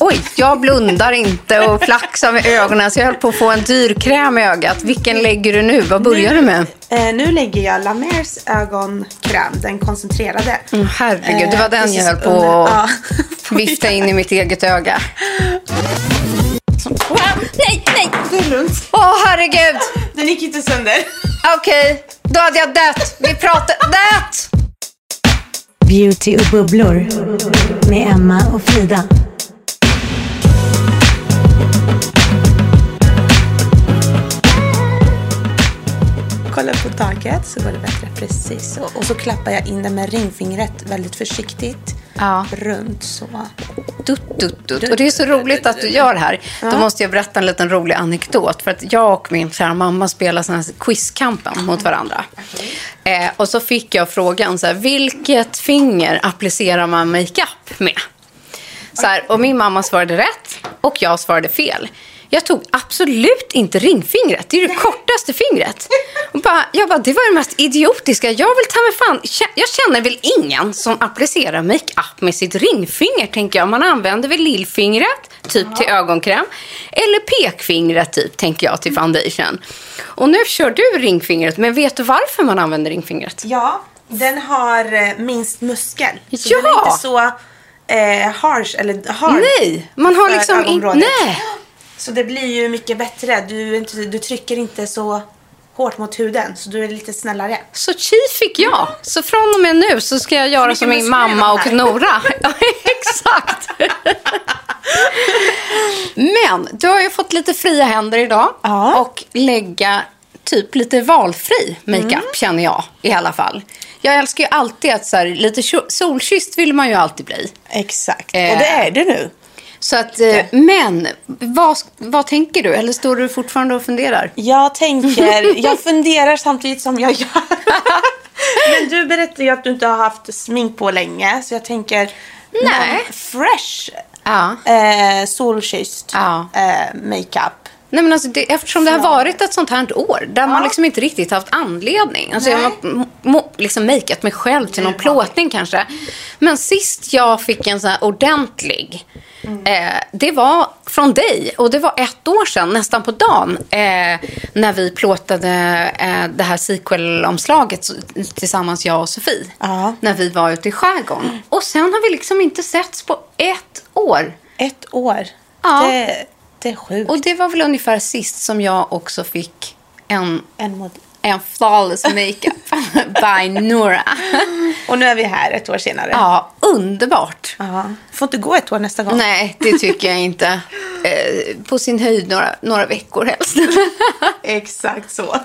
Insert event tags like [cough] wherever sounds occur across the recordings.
Oj, jag blundar inte och flaxar med ögonen så jag höll på att få en dyr kräm i ögat. Vilken lägger du nu? Vad börjar du med? Eh, nu lägger jag La Mers ögonkräm, den koncentrerade. Mm, herregud, det var Eh, den precis jag höll på att ja. [laughs] vifta in i mitt eget öga. Wow, nej, nej! Det är lugnt. Åh, herregud! Den gick inte sönder. Okej, då hade jag dött. Vi pratar... Dött! Beauty och bubblor med Emma och Frida. Kolla på taget så går det bättre. Precis så. Och så klappar jag in den med ringfingret väldigt försiktigt. Ja. Runt så. Dutt, dutt, dutt. Och det är så roligt att du gör det här. Då måste jag berätta en liten rolig anekdot. För att jag och min kära mamma spelar sån här quizkampen mot varandra. Eh, och så fick jag frågan så här, vilket finger applicerar man makeup med? Så här, och min mamma svarade rätt och jag svarade fel. Jag tog absolut inte ringfingret. Det är det kortaste fingret. Och bara, jag bara, det var det mest idiotiska. Jag vill ta mig fan... Jag känner väl ingen som applicerar makeup med sitt ringfinger, tänker jag. Man använder väl lillfingret, typ till ögonkräm. Eller pekfingret, typ, tänker jag, till foundation. Och nu kör du ringfingret, men vet du varför man använder ringfingret? Ja, den har eh, minst muskel. Så Ja! den är inte så eh, harsh eller hard. Nej, man har liksom in- nej. Så det blir ju mycket bättre. Du, inte, du trycker inte så hårt mot huden. Så du är lite snällare. Så chi fick jag. Så från och med nu så ska jag göra som min mamma och. Nora. [laughs] Ja, exakt. Men du har ju fått lite fria händer idag. Ja. Och lägga typ lite valfri makeup Mm. känner jag i alla fall. Jag älskar ju alltid att så här, lite solkysst vill man ju alltid bli. Exakt. Eh. Och det är det nu. Så att, eh, men vad, vad tänker du? Eller står du fortfarande och funderar? Jag tänker, [laughs] jag funderar samtidigt som jag gör. [laughs] Men du berättade ju att du inte har haft smink på länge. Så jag tänker, Nej. fresh, Ja. eh, solkysst Ja. eh, makeup. Nej, men alltså det, eftersom det har varit ett sånt här år där man liksom inte riktigt haft anledning. Alltså jag har liksom makeat mig själv till någon plåtning kanske. Men sist jag fick en sån här ordentlig, eh, det var från dig. Och det var ett år sedan, nästan på dagen, eh, när vi plåtade eh, det här sequel-omslaget tillsammans, jag och Sofie. Ja. När vi var ute i skärgården. Och sen har vi liksom inte setts på ett år. Ett år. Ja. Det, sjukt. Och det var väl ungefär sist som jag också fick en, En mod- en flawless makeup [laughs] by Nora. och nu är vi här ett år senare. Ja, underbart. Ja. Får inte gå ett år nästa gång. Nej, det tycker jag inte. Eh, på sin höjd några, några veckor helst. [laughs] Exakt så.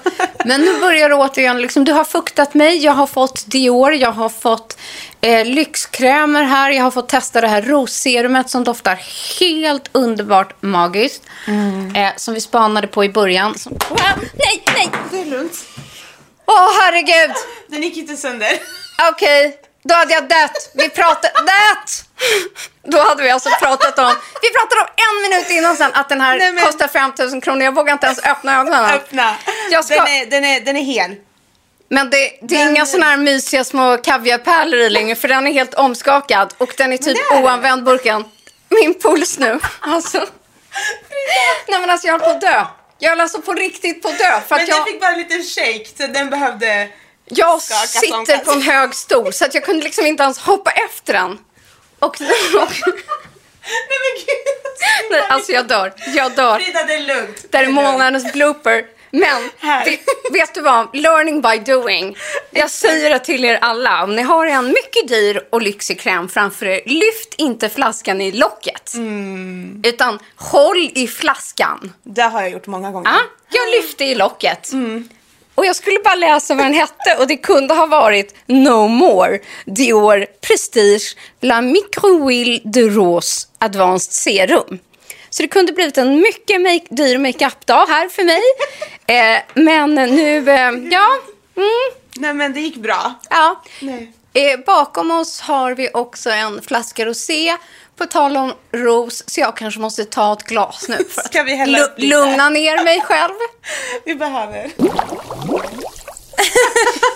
Men nu börjar det återigen, liksom, du har fuktat mig, jag har fått Dior, jag har fått eh, lyxkrämer här, jag har fått testa det här rosserumet som doftar helt underbart magiskt. Eh, som vi spanade på i början. Som, wow, nej, nej! Det är lugnt. Åh, herregud! Den gick inte sönder. Okej, Då hade jag dött. Vi pratade... Dött! Då hade vi alltså pratat om... Vi pratade om en minut innan sen att den här Nej, men- kostar 5 000 kronor. Jag vågar inte ens öppna ögonen. Öppna. Jag ska- Den, är, den, är, den är hel. Men det, det är Den- inga såna här mysiga små kaviarpärlor i längre för den är helt omskakad och den är typ oanvänd burken. Min puls nu. Alltså. Nej men alltså jag höll på att dö. Jag höll alltså på riktigt på att dö. För Men att jag, den fick bara en liten shake så den behövde... jag sitter på en hög stol så att jag kunde liksom inte ens hoppa efter den. Och, [laughs] Nej men gud! nej, alltså jag dör. Jag dör. Frida, det är lugnt. Det här är månadens blooper. Men det, vet du vad? Learning by doing. Jag säger det till er alla. Om ni har en mycket dyr och lyxig kräm framför er, lyft inte flaskan i locket. Mm. Utan håll i flaskan. Det har jag gjort många gånger. Ja, jag lyfte i locket. Mm. Och jag skulle bara läsa vad den hette och det kunde ha varit No More Dior Prestige La Microhuile de Rose Advanced Serum. Så det kunde blivit en mycket make- dyr makeup-dag här för mig. [laughs] eh, men nu, eh, ja, mm, Nej men det gick bra. ja. Eh, bakom oss har vi också en flaska rosé. På tal om ros, så jag kanske måste ta ett glas nu för att Ska vi hälla lite? lugna ner mig själv. [laughs] Vi behöver. [laughs]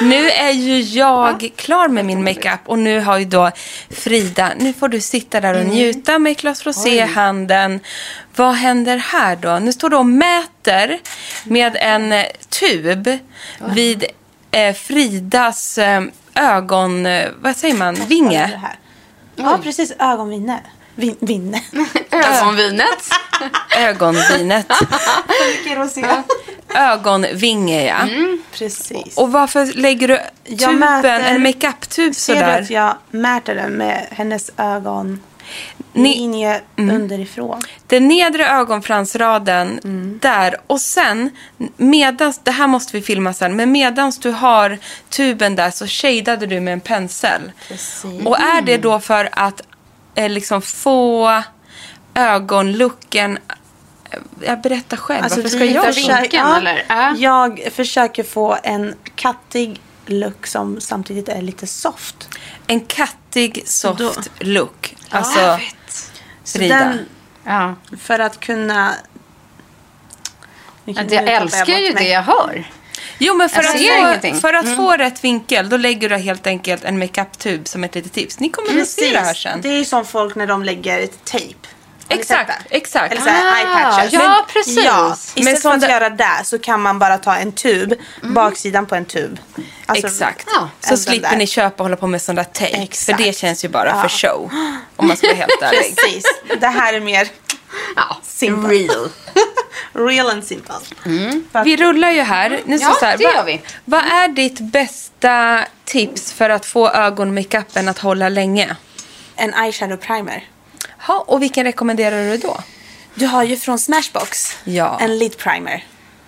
Nu är ju jag klar med min makeup och nu har ju då Frida, nu får du sitta där och njuta med ett glas rosé i handen. Vad händer här då? Nu står du och mäter med en eh, tub vid eh, Fridas eh, ögon, eh, vad säger man, vinge? Ja precis, ögonvinne. Vin, vinne. [laughs] Ögonvinet. [laughs] Ögonvinet. [laughs] Ögonvinge, ja. Precis. Och varför lägger du Jag tuben, mäter- en makeup-tub Ser du sådär? att jag mäter den med hennes ögon linje underifrån? Den nedre ögonfransraden där och sen medans, det här måste vi filma sen, men medans du har tuben där så shadade du med en pensel. Och är det då för att liksom få ögonlooken, eh, jag berättar själv, varför ska Alltså, jag vinkeln, ja, eller? Ja. Jag försöker få en kattig look som samtidigt är lite soft. En kattig soft Då- look. Alltså. Så Frida. den, Ja. för att kunna... Att jag älskar ju det jag hör. Jo, men för Jag att, få, för att få rätt vinkel, då lägger du helt enkelt en makeup-tub som ett litet tips. Ni kommer att se det här sen. Det är som folk när de lägger ett tejp. Exakt, exakt. Eller så här Ah, eye-patches. ja, precis. Ja, Men istället för att det- göra det så kan man bara ta en tub, baksidan på en tub. Alltså, Exakt. Ja, så slipper där. ni köpa och hålla på med sån där tejp. För det känns ju bara Ja. för show. Om man ska vara helt [laughs] ärlig. Precis. Det här är mer Ja, Simple. real. [laughs] real and simple. Att- Vi rullar ju här. Nu Ja, så här det vad- gör vi. Vad är ditt bästa tips för att få ögonmakeupen att hålla länge? En eyeshadow primer. Ha, och vilken rekommenderar du då? Du har ju från Smashbox Ja. en lid primer.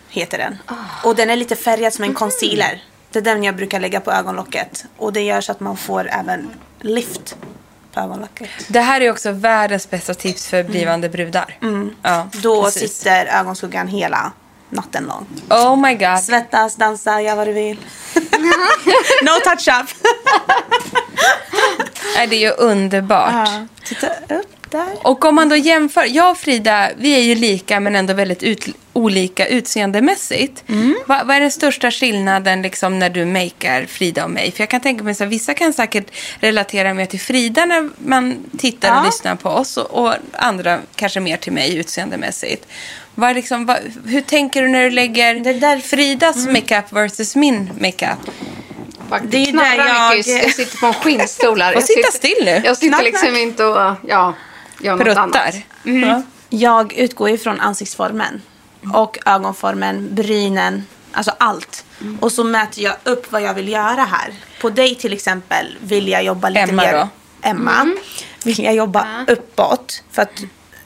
Heter den. Och den är lite färgad som en concealer. Det är den jag brukar lägga på ögonlocket. Och det gör så att man får även lift på ögonlocket. Det här är också världens bästa tips för blivande brudar. Ja, Då precis. sitter ögonskuggan hela natten lång. Oh my god. Svettas, dansa, gör vad du vill. [laughs] no touch up. Det är ju underbart. Titta upp där. Och om man då jämför, jag och Frida, vi är ju lika men ändå väldigt ut, olika utseendemässigt. Vad, vad är den största skillnaden liksom när du makear Frida och mig? För jag kan tänka mig att vissa kan säkert relatera mer till Frida när man tittar och Ja. lyssnar på oss och, och andra kanske mer till mig utseendemässigt. Vad liksom, vad, hur tänker du när du lägger Det där- Fridas makeup versus min makeup? Det är där mycket. jag- Jag sitter på en skinnstol här. Jag sitta sitter- still nu. Jag sitter liksom inte och ja, gör något annat. Pruttar. Ja. Jag utgår ifrån ansiktsformen. Och ögonformen, brynen, alltså allt. Och så mäter jag upp vad jag vill göra här. På dig till exempel vill jag jobba lite Emma mer... då? Emma. Vill jag jobba uppåt för att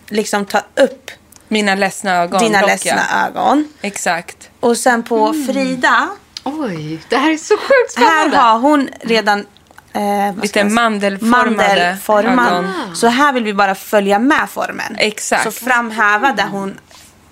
liksom ta upp Mina ledsna ögon. dina dock, ledsna ja. ögon. Exakt. Och sen på Frida, Oj, det här är så sjukt här spännande. har hon redan eh, Lite mandelformade mandelformad. ögon. Så här vill vi bara följa med formen. Exakt. Så framhäva där hon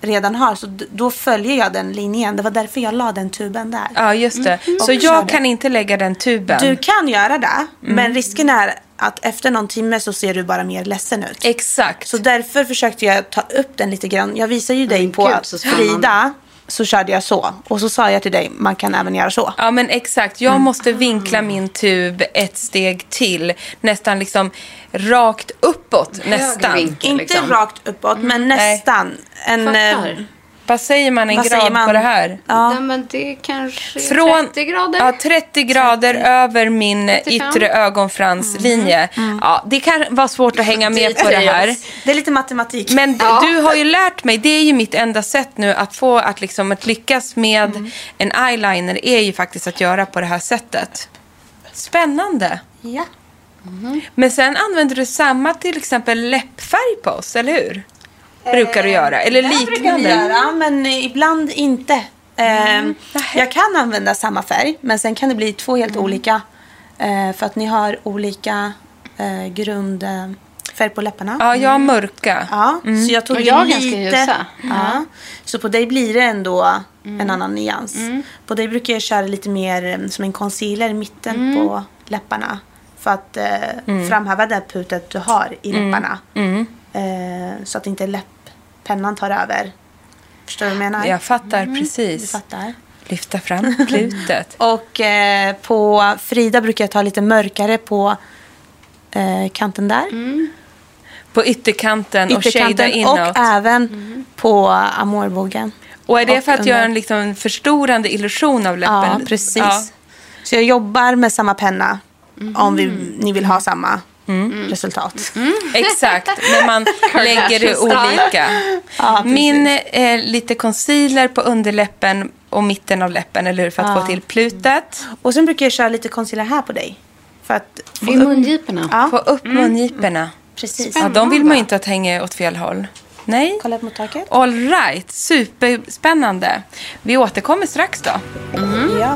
redan har. Så då följer jag den linjen. Det var därför jag la den tuben där. Ja, just det. Så Och jag kan inte lägga den tuben. Du kan göra det, Mm. men risken är att efter någon timme så ser du bara mer ledsen ut. Exakt. Så därför försökte jag ta upp den lite grann. Jag visar ju dig Men på gud, så spännande. Frida. Så körde jag så. Och så sa jag till dig, man kan även göra så. Ja, men exakt. Mm. Jag måste vinkla min tub ett steg till. Nästan liksom rakt uppåt. nästan. vinkel. Inte liksom. rakt uppåt, men nästan. En, Fattar. Vad säger man en Vad grad man? på det här? ja, Nej, men det är kanske Från, 30 grader. Ja, 30 grader över min 35. yttre ögonfranslinje. Mm. Ja, det kan vara svårt att hänga med på det här. det är lite matematik. Men Ja. du har ju lärt mig, det är ju mitt enda sätt nu att få att, liksom, att lyckas med Mm. en eyeliner är ju faktiskt att göra på det här sättet. Spännande. ja. Men sen använder du samma till exempel läppfärg på oss, eller hur? Brukar du göra? Eller Det brukar vi liknande? göra, men eh, ibland inte. Eh, jag kan använda samma färg, men sen kan det bli två helt olika. Eh, för att ni har olika eh, grundfärg på läpparna. Ja, jag har mörka. Ja, så jag tog Och jag är ganska lite. ljusa. Ja. Så på dig blir det ändå en annan nyans. På dig brukar jag köra lite mer eh, som en concealer i mitten på läpparna. För att eh, framhäva det putet du har i läpparna. Eh, så att inte läpppennan tar över. Förstår du vad jag menar? Jag fattar Du precis. fattar. Lyfta fram [laughs] klutet. Och eh, på Frida brukar jag ta lite mörkare på eh, kanten där. På ytterkanten och shada Ytterkanten inåt. och även på amorbågen. Och är det och för att under. göra en liksom förstorande illusion av läppen? Ja, precis. Ja. Så jag jobbar med samma penna om vi, ni vill ha samma resultat. Exakt, men man [laughs] lägger det olika. Ja, precis. Min eh, lite concealer på underläppen och mitten av läppen, eller hur? För att få till plutet. Och sen brukar jag köra lite concealer här på dig. För att få I upp, mungiporna. Ja. Få upp mungiporna. precis. Ja, de vill man inte att hänga åt fel håll. Nej. Kolla upp mot taket. All right, superspännande. Vi återkommer strax då. Ja.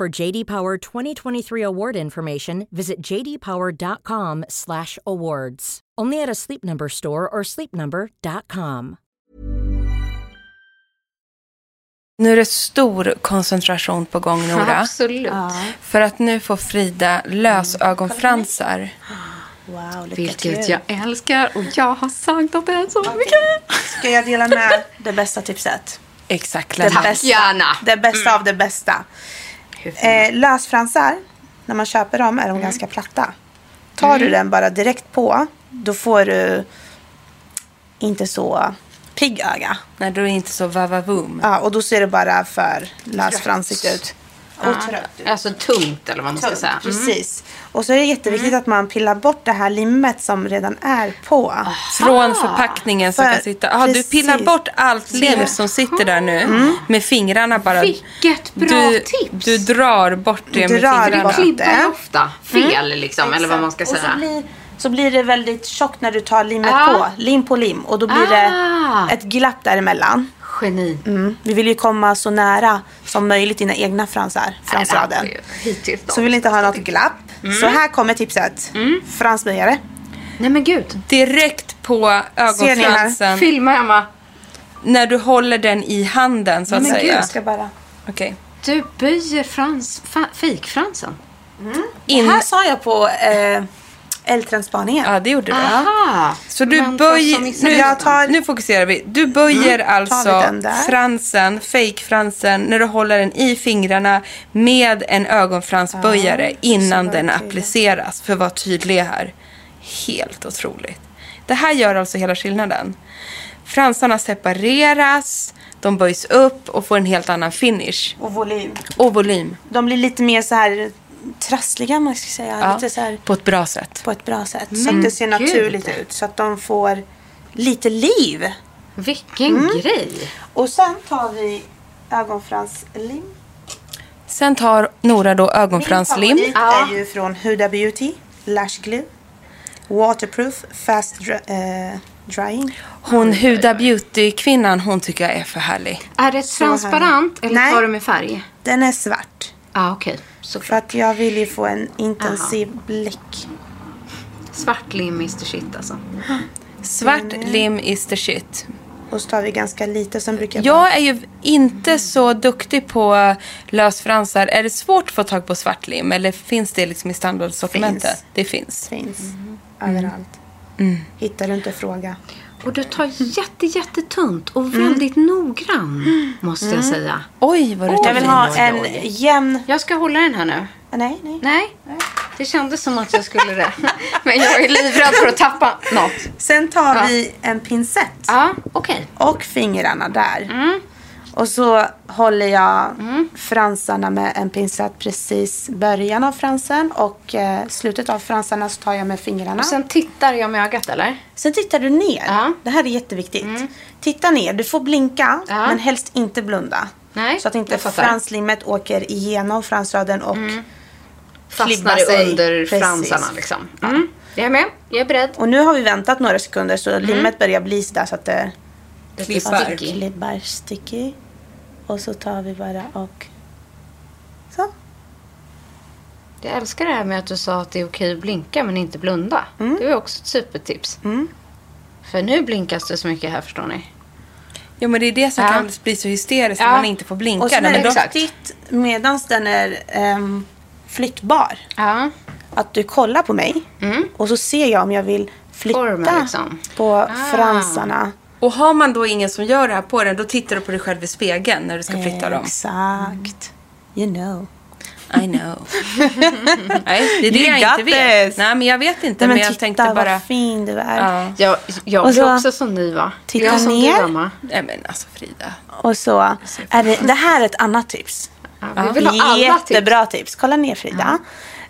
For JD Power 2023 award information, visit jdpower.com/awards. Only at a Sleep Number store or sleepnumber.com. Nu är det stor koncentration på gång, [laughs] Nora. Absolut. För att nu får Frida lösögonfransar. Wow, lycka Vilket till. jag älskar och jag har saknat det så mycket. Ska jag dela med [laughs] det bästa tipset? Exakt, Det bästa, gärna. Det bästa av det bästa. Eh, lösfransar, när man köper dem är de ganska platta. Tar du den bara direkt på, då får du inte så pigg öga. Nej, då är det inte så vavavoom. Ja, och då ser det bara för lösfransigt ut. Och trött ut. Alltså tungt eller vad man ska Tungt, säga. Mm. Precis. Och så är det jätteviktigt att man pillar bort det här limmet som redan är på. Från förpackningen som För- kan sitta. Ja, du pillar bort allt lim som sitter där nu. Med fingrarna bara. Vilket bra du, tips. Du drar bort det med Drar fingrarna. bort Klibbar ofta fel liksom, eller vad man ska Och så säga. blir, så blir det väldigt tjockt när du tar limmet Ah. på. Lim på lim. Och då blir Ah. det ett glapp däremellan. Geni. Mm. Vi vill ju komma så nära som möjligt dina egna fransar, fransraden. Nej, Hittills då. Så vi vill inte ha något glapp. Så här kommer tipset. Fransböjare. Nej men gud. Direkt på ögonfransen. Filma Emma. När du håller den i handen så att Men gud, säga. jag ska bara... Okej. Du böjer frans, fa, fejkfransen. In... Det här sa jag på eh, L-trendspaningen. Ja, det gjorde du. Aha. Så du böjer, nu, Jag tar- nu fokuserar vi. Du böjer alltså vi den där? fransen, fake-fransen, när du håller den i fingrarna med en ögonfransböjare innan var den appliceras. För att vara tydlig här. Helt otroligt. Det här gör alltså hela skillnaden. Fransarna separeras, de böjs upp och får en helt annan finish. Och volym. Och volym. De blir lite mer så här trassliga, man ska säga. Ja, Lite så här på ett bra sätt. på ett bra sätt. Så att det ser gud. naturligt ut. Så att de får lite liv. Vilken grej. Och sen tar vi ögonfranslim. Sen tar Nora då Min ögonfranslim. favorit Ja. är ju från Huda Beauty. Lash Glue. Waterproof, fast dry, eh, drying. Hon Huda Beauty-kvinnan, hon tycker jag är för härlig. Är det transparent eller Nej. tar du med färg? Den är svart. Ja, ah, okej. Så För att jag vill ju få en intensiv blick. svart lim is the shit alltså. Svart lim is the shit. Och så tar vi ganska lite. Sen brukar jag, bara- Jag är ju inte så duktig på lösfransar. Är det svårt att få tag på svart lim eller finns det liksom i standardsortimentet? Finns. Det finns. finns överallt. Hittar du inte fråga. Och du tar jätte, jättetunt och väldigt noggrann, måste jag säga. Oj, vad du Jag tar vill i. ha en oj. jämn... Jag ska hålla den här nu. Nej, nej. Nej, det kändes som att jag skulle det. [laughs] Men jag är livrädd för att tappa något. Sen tar Ja. vi en pincett. Ja, okej. Och fingrarna där. Mm. Och så håller jag fransarna med en pincett precis början av fransen. Och eh, slutet av fransarna så tar jag med fingrarna. Och sen tittar jag med ögat, eller? Sen tittar du ner. Ja. Mm. Det här är jätteviktigt. Titta ner. Du får blinka, Ja. men helst inte blunda. Nej, så att inte franslimmet åker igenom fransraden och klibbar Fastnar sig. under Precis. fransarna, liksom. Mm. Jag är med. Jag är beredd. Och nu har vi väntat några sekunder så limmet börjar bli där så att det Klibbar. klibbar sticky. Och så tar vi bara och så. Jag älskar det här med att du sa att det är okej att blinka men inte blunda. Mm. Det var också ett supertips. För nu blinkas det så mycket här, förstår ni. Ja, men det är det som Ja. kan bli så hysteriskt Ja. när man inte får blinka. Och sen är det viktigt medan den är ehm, flyttbar. Ja. Att du kollar på mig och så ser jag om jag vill flytta Formen, liksom. på fransarna. Och har man då ingen som gör det här på den, då tittar du på dig själv i spegeln när du ska flytta dem. Exakt. You know. I know. [laughs] Nej, det är det You jag inte vet. this. Nej, men jag vet inte. Nej, men men jag titta tänkte vad bara... fin du är. Ja. Jag, jag Och blir så- också som ni va? Titta jag är som ner. Du, Emma. Nej, men alltså Frida. Och så är det, det här är ett annat tips. Ja, vi vill ha alla tips. Jättebra tips. Kolla ner Frida.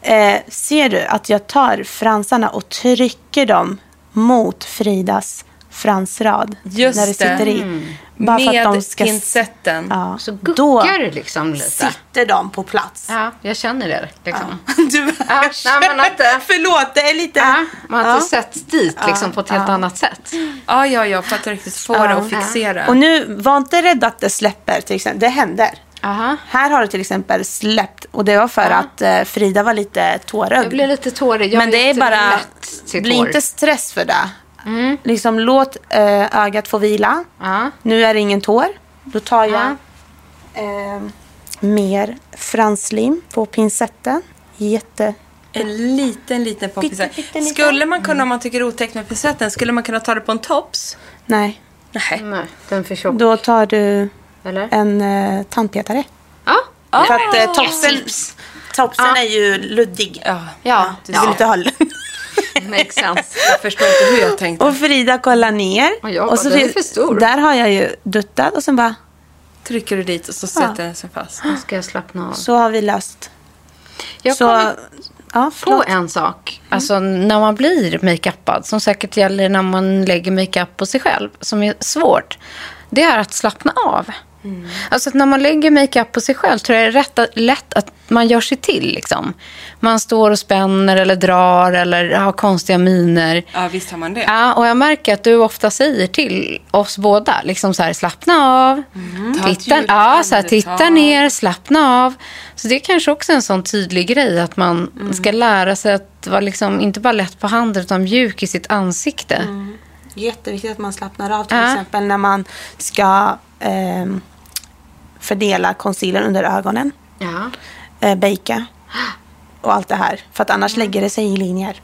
Eh, ser du att jag tar fransarna och trycker dem mot Fridas fransrad? Just när det sitter i. Bara för att Med de ska... pincetten. Ja. Så Då guckar det liksom lite. sitter de på plats. Ja, jag känner det. Liksom. [laughs] Du, Ja, nej, men att, [laughs] Förlåt, det är lite... Ja, man har Ja. inte sett dit liksom, på ett helt annat sätt. Ja, ja, ja. För att riktigt få det att fixera. Och nu, var inte rädd att det släpper till exempel. Det händer. Aha. Här har det till exempel släppt och det var för att eh, Frida var lite tårögd. Jag blir lite tårig. Jag Men det är bara, bli inte stress för det. Liksom låt eh, ögat få vila. Ja. Nu är det ingen tår. Då tar jag Ja. eh, mer franslim på pincetten. Jätte... En liten, liten på Pytte, pincetten. pytteliten. Skulle man kunna, om man tycker det är otäckt med pincetten, skulle man kunna ta det på en tops? Nej. Nej. Nej, den är för tjock. Då tar du Eller? en eh, tandpetare. Ja. För att eh, topsen, topsen är ju luddig. Ja, Ja. Du vill inte ha [laughs] [laughs] Makes sense. jag förstår inte hur jag tänkte. Och Frida kollar ner. Och jag bara, och så den är för stor. Där har jag ju duttat och sen bara trycker du dit och så sätter den sig fast. Nu ska jag slappna av. Så har vi löst. Jag så, kommer ja, på en sak. Alltså när man blir makeupad, som säkert gäller när man lägger makeup på sig själv, som är svårt. Det är att slappna av. Alltså att när man lägger makeup på sig själv tror jag det är rätt, lätt att man gör sig till. Liksom. Man står och spänner eller drar eller har konstiga miner. Ja, visst har man det. Ja, och jag märker att du ofta säger till oss båda, liksom så här, slappna av, ett titta, ja, så här, titta ner, slappna av. Så det är kanske också en sån tydlig grej, att man ska lära sig att vara liksom, inte bara lätt på handen, utan mjuk i sitt ansikte. Jätteviktigt att man slappnar av till Ja. exempel när man ska ehm, fördela concealer under ögonen. Ja. eh, baka och allt det här. För att annars lägger det sig i linjer.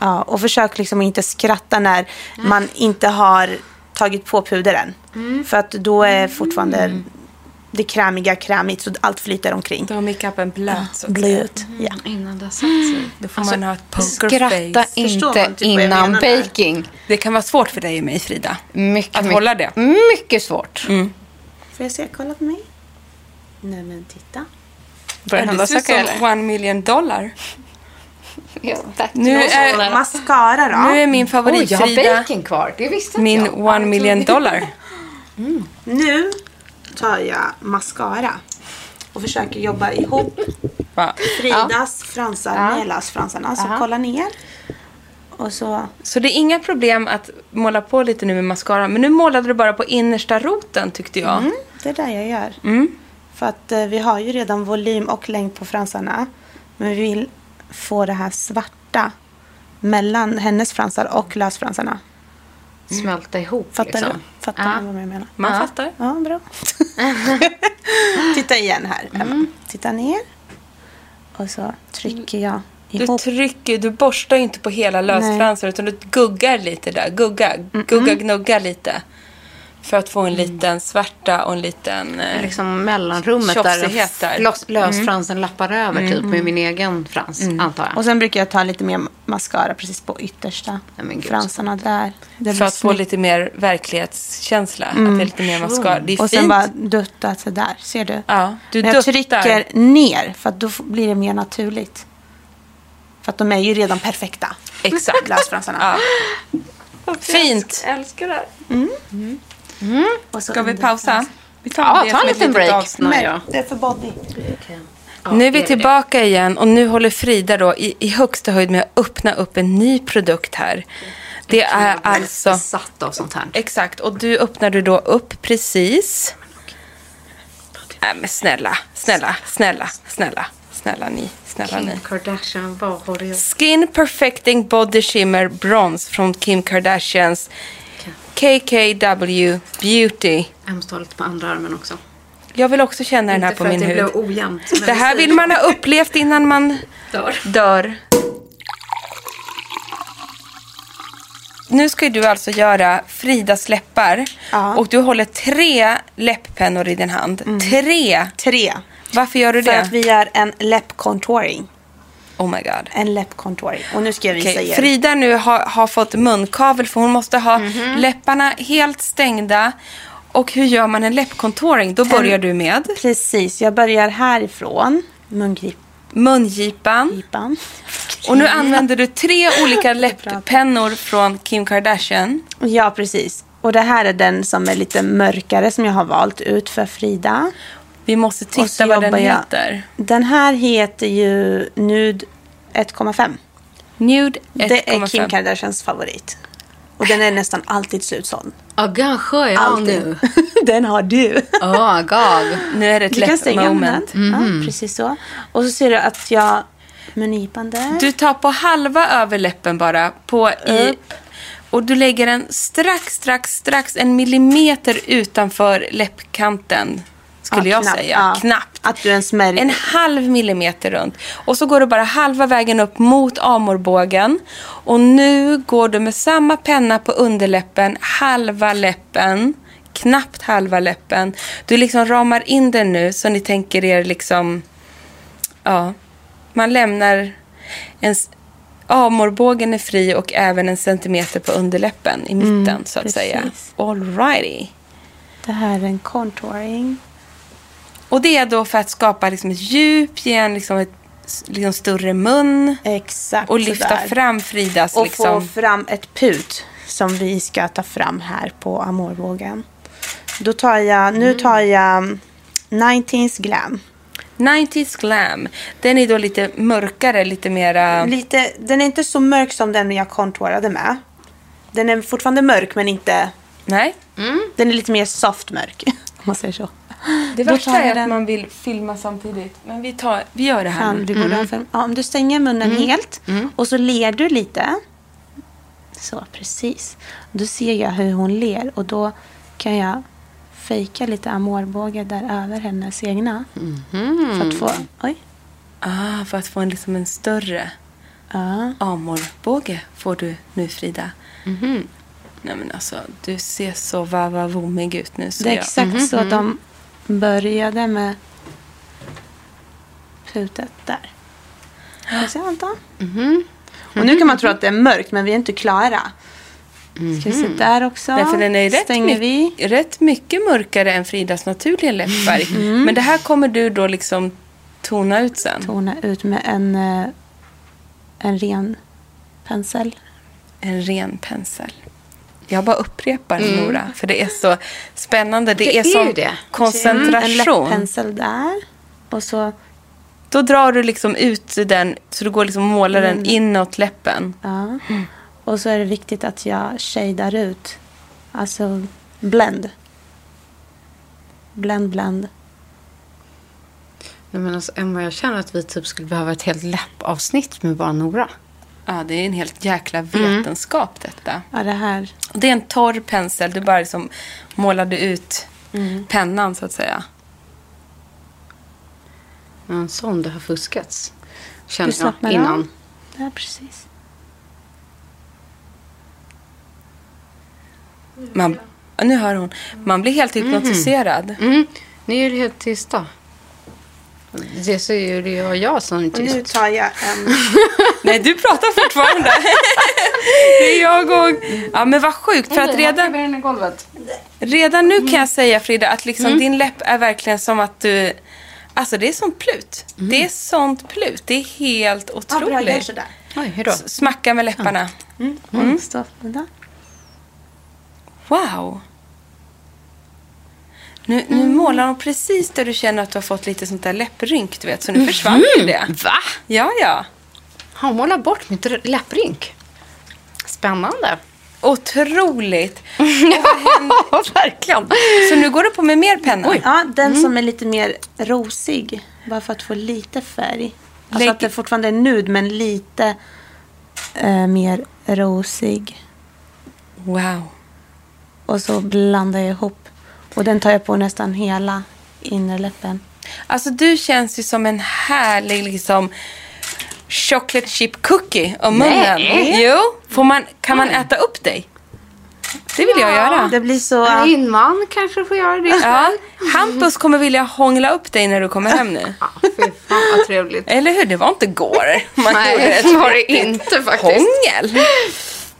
Ja, och försök liksom inte skratta när man inte har tagit på puder än. För att då är fortfarande det krämiga krämigt så allt flyter omkring. Då har makeupen blöt. så. Blöt. Ja. Innan det har satt sig. Då får Alltså, man ha ett poker Skratta inte typ innan där? baking. Det kan vara svårt för dig och mig, Frida. Mycket, Att mycket, hålla det. Mycket svårt. Får jag se? Kolla på mig. Nej men titta. Börjar Det hända ser ut saker, som eller? one million dollar. [laughs] Ja. Nu är, Mascara då? nu är min favorit, Oj, jag har Frida, baking kvar. Det visste min jag. one million dollar. [laughs] Nu tar jag mascara. Och försöker jobba ihop Va? Fridas fransar med lösfransarna. Så kolla ner. Och så Så det är inga problem att måla på lite nu med mascara. Men nu målade du bara på innersta roten tyckte jag. Mm, det är det jag gör. Mm. För att eh, vi har ju redan volym och längd på fransarna. Men vi vill få det här svarta mellan hennes fransar och lösfransarna. Smälta ihop Fattar liksom. du? Fattar Ja. du vad jag menar? Man Ja. fattar. Ja, bra. [laughs] Titta igen här, Emma. Titta ner. Och så trycker jag Du trycker, du borstar inte på hela lösfransar utan du guggar lite där. Gugga, gugga, gnugga lite. För att få en liten svärta och en liten... eh, Liksom mellanrummet där lös- lösfransen lappar över typ med min egen frans, antar jag. Och sen brukar jag ta lite mer mascara precis på yttersta Nej, fransarna där. Det För att få lite mer verklighetskänsla. Att det är lite mer mascara. Det är Och fint. sen bara dutta sådär. Ser du? Ja, du Men jag duttar. trycker ner för att då blir det mer naturligt. För att de är ju redan perfekta. Exakt. Lösfransarna. Ja. Fint. älskar det. Och så Ska vi pausa? Vi tar Ja, det ta en liten break. avsnitt. Ja. det är för body. Nu är vi tillbaka igen och nu håller Frida då i, i högsta höjd med att öppna upp en ny produkt här. Det är alltså... Besatt av sånt här. Exakt, och du öppnade då upp precis. Nej men snälla, snälla, snälla, snälla, snälla ni, snälla ni. Kim Kardashian, vad har du gjort? Skin Perfecting Body Shimmer Bronze från Kim Kardashians KKW Beauty. Jag måste ha lite på andra armen också. Jag vill också känna den här Inte på för min att det hud. blev ojämnt. Det här vill man ha upplevt innan man Dör. dör. Nu ska du alltså göra Fridas läppar. Ja. Och du håller tre läpppennor i din hand. Tre! Tre. Varför gör du För det? att vi gör en läppcontouring. Oh my god. En läppcontouring. Och nu ska jag visa Okej, er. Frida nu har, har fått munkavel för hon måste ha Mhm. läpparna helt stängda. Och hur gör man en läppcontouring? Då börjar du med Precis, jag börjar härifrån. Mungipan. mungipan. Och nu använder du tre [laughs] olika läpppennor från Kim Kardashian. Ja, precis. Och det här är den som är lite mörkare som jag har valt ut för Frida. Vi måste titta vad den jag- heter. Den här heter ju Nude 1,5. Nude Det är Kim 1,5. Kardashians favorit. Och den är nästan alltid slutsåld. Ja, kanske ja Alltid. nu. [laughs] den har du. Oh, god. Nu är det ett Du stänga moment. munnen. Ja, precis så. Och så ser du att jag mungipan där. Du tar på halva överläppen bara. På i, Upp. och du lägger den strax, strax, strax en millimeter utanför läppkanten. Skulle Ja, jag knappt. säga. Ja. Knappt. Att du ens märker. En halv millimeter runt. Och så går du bara halva vägen upp mot amorbågen. Och nu går du med samma penna på underläppen, halva läppen. Knappt halva läppen. Du liksom ramar in den nu så ni tänker er liksom... Ja, man lämnar en... Amorbågen är fri och även en centimeter på underläppen i mitten så att säga. precis. Alrighty. Det här är en contouring. Och det är då för att skapa liksom ett djup, ge en liksom ett liksom större mun Exakt och lyfta sådär. fram Fridas Och liksom... få fram ett put som vi ska ta fram här på amorbågen. Då tar jag, nu Mm. tar jag 19s glam. 90s glam. Den är då lite mörkare, lite mera... Lite, den är inte så mörk som den jag contourade med. Den är fortfarande mörk men inte... Nej. Den är lite mer soft mörk. [laughs] Om man säger så. Det Då värsta är att den. man vill filma samtidigt. Men vi, tar, vi gör det här nu. du borde film- ja, om du stänger munnen helt och så ler du lite. Så, precis. Då ser jag hur hon ler och då kan jag fejka lite amorbåge där över hennes egna. För att få... Oj. Ah, för att få en, liksom en större Ja. amorbåge får du nu Frida. Nej men alltså, du ser så vavavomig ut nu. Så Det är jag- exakt så de började med putet där. Ska se, vänta. Och nu kan man tro att det är mörkt men vi är inte klara. Ska vi se där också. Nej, för den är rätt, Stänger vi. rätt mycket mörkare än Fridas naturliga läppfärg. Men det här kommer du då liksom tona ut sen. tona ut med en, eh, en ren pensel. En ren pensel. Jag bara upprepar Nora, för det är så spännande. Det, Det är är sån det. En koncentration. läpppensel där. Och så, Då drar du liksom ut den, så du går liksom och målar den inåt läppen. ja. och så är det viktigt att jag shadar ut. Alltså blend. Blend, blend. Nej, men alltså, Emma, jag känner att vi typ skulle behöva ett helt läppavsnitt med bara Nora. Ja, det är en helt jäkla vetenskap detta. Ja, det här. Och det är en torr pensel, du bara liksom målade ut pennan så att säga. En sån det har fuskats. Du Känner jag innan. av. Ja, precis. Man, nu hör hon. Man blir helt hypnotiserad. Mm. Nu är det helt tysta. Det så är det jag, jag som är Och nu tyst. tar jag en... [laughs] Nej, du pratar fortfarande. [laughs] det är jag och... Ja, men vad sjukt. För att redan, redan nu kan jag säga, Frida, att liksom din läpp är verkligen som att du... Alltså, det är sånt plut. Det är sånt plut. Det är helt Ja, bra, gör otroligt. sådär. Oj, hur då? Smacka med läpparna. Mm. Vänta. Wow. Nu, nu målar hon precis där du känner att du har fått lite sånt där läpprynk, du vet. Så nu försvann ju det. Va? Ja, ja. Han målar bort mitt läpprynk. Spännande. Otroligt. [laughs] Ja, verkligen. Så nu går du på med mer penna? Ja, den som är lite mer rosig. Bara för att få lite färg. Alltså Lägg- att det fortfarande är nud men lite eh, mer rosig. Wow. Och så blandar jag ihop. Och den tar jag på nästan hela innerläppen. Alltså du känns ju som en härlig liksom chocolate chip cookie om munnen. Nej. Jo. Får man, kan man äta upp dig? Det vill jag göra. Det blir så... Din man kanske får göra det. Ja. Hampus kommer vilja hångla upp dig när du kommer hem nu. Ja, fy fan vad trevligt. Eller hur? Det var inte går. Man Nej, gjorde ett det var det riktigt inte faktiskt. Hångel.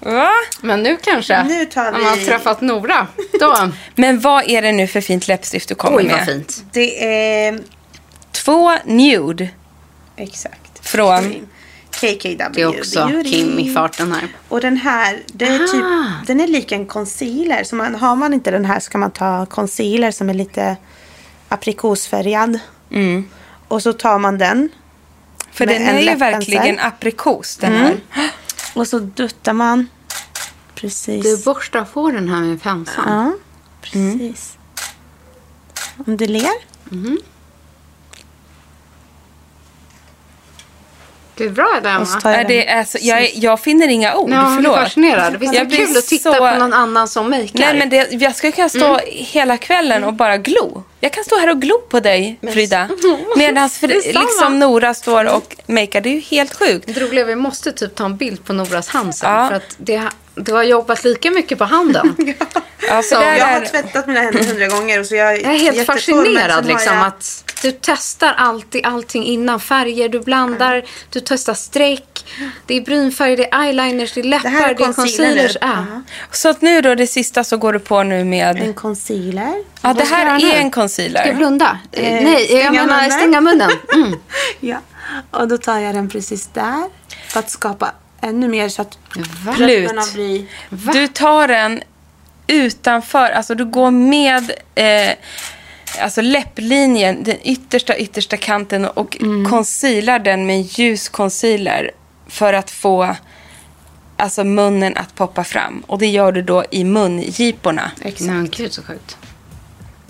Va? Men nu kanske. Nu tar När man har vi- träffat Nora. Då. [laughs] Men vad är det nu för fint läppstift du kommer Oj, med? vad fint. Det är... Två nude Exakt. från... KKW. Det är också Beauty. Kim i farten här. Och den här, det är typ, Ah. den är lik en concealer. Så man, har man inte den här så kan man ta concealer som är lite aprikosfärgad. Mm. Och så tar man den. För den en är ju verkligen aprikos den Mm. här. Och så duttar man. Precis. Du borstar på den här med penseln. Ja, precis. Om du ler. Det är bra det Emma. jag Ja, det är så, jag, är- jag finner inga ord, Ja, jag är förlåt. fascinerad. Visst är Jag det blir kul att titta så- på någon annan som makear? Nej, men det, jag skulle kunna stå hela kvällen och bara glo. Jag kan stå här och glo på dig, Frida. [laughs] Medan liksom Nora står och makear. Det är ju helt sjukt. Det roliga är att vi måste typ ta en bild på Noras hand sen. Ja. För att det, du har jobbat lika mycket på handen. [laughs] Ja, för Så där Jag har är, tvättat mina händer hundra gånger. Och så jag, Jag är helt fascinerad liksom jag att... Du testar alltid allting innan. Färger, du blandar, du testar streck. Det är brynfärg, det är eyeliners, det är läppar, Det här är det är concealer concealers. Ja. Så att nu då, det sista så går du på nu med... En concealer. Ja, det här är en concealer. Ska jag blunda? Eh, Nej, jag stänga menar munnen. stänga munnen. Mm. [laughs] Ja. Och då tar jag den precis där. För att skapa ännu mer så att Slut. läpparna blir... Du tar den utanför, alltså du går med eh, alltså läpplinjen, den yttersta, yttersta kanten och Mm. concealar den med ljus concealer för att få alltså munnen att poppa fram. Och det gör du då i mungiporna. Men gud så sjukt.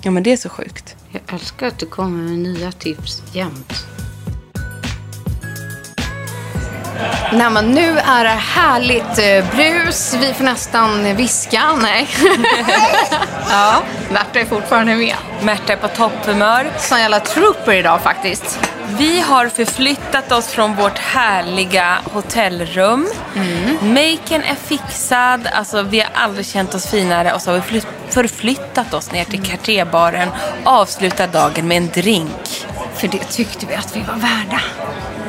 Ja, men det är så sjukt. Jag älskar att du kommer med nya tips jämt. Nej, men nu är det härligt eh, brus. Vi får nästan viska. Nej. [laughs] ja, Märta är fortfarande med. Märta är på topphumör. Sån jävla trooper idag faktiskt. Vi har förflyttat oss från vårt härliga hotellrum. Maken är fixad, alltså vi har aldrig känt oss finare och så har vi flytt- förflyttat oss ner till Cartierbaren avslutar dagen med en drink. För det tyckte vi att vi var värda.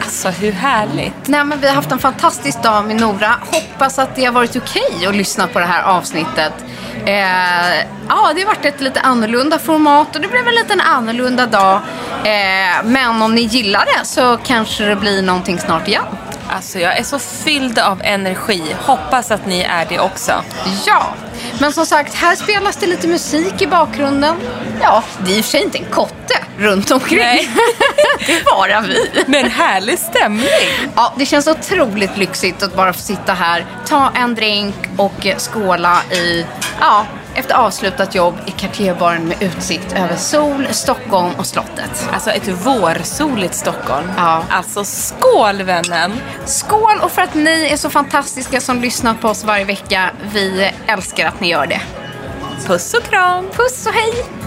Alltså hur härligt? Nej, men vi har haft en fantastisk dag med Nora. Hoppas att det har varit okej att lyssna på det här avsnittet. Eh, ja, det har varit ett lite annorlunda format och det blev en liten annorlunda dag. Eh, men om ni gillar det så kanske det blir någonting snart igen. Alltså jag är så fylld av energi. Hoppas att ni är det också. Ja, men som sagt, här spelas det lite musik i bakgrunden. Ja, det är i och för sig inte en kotte runt omkring. Nej. [laughs] det är bara vi. Men härlig stämning. Ja, det känns otroligt lyxigt att bara få sitta här, ta en drink och skåla i, ja, efter avslutat jobb i Cartierbaren med utsikt över sol, Stockholm och slottet. Alltså ett vårsoligt Stockholm. Ja. Alltså skål vännen! Skål och för att ni är så fantastiska som lyssnar på oss varje vecka. Vi älskar att ni gör det. Puss och kram! Puss och hej!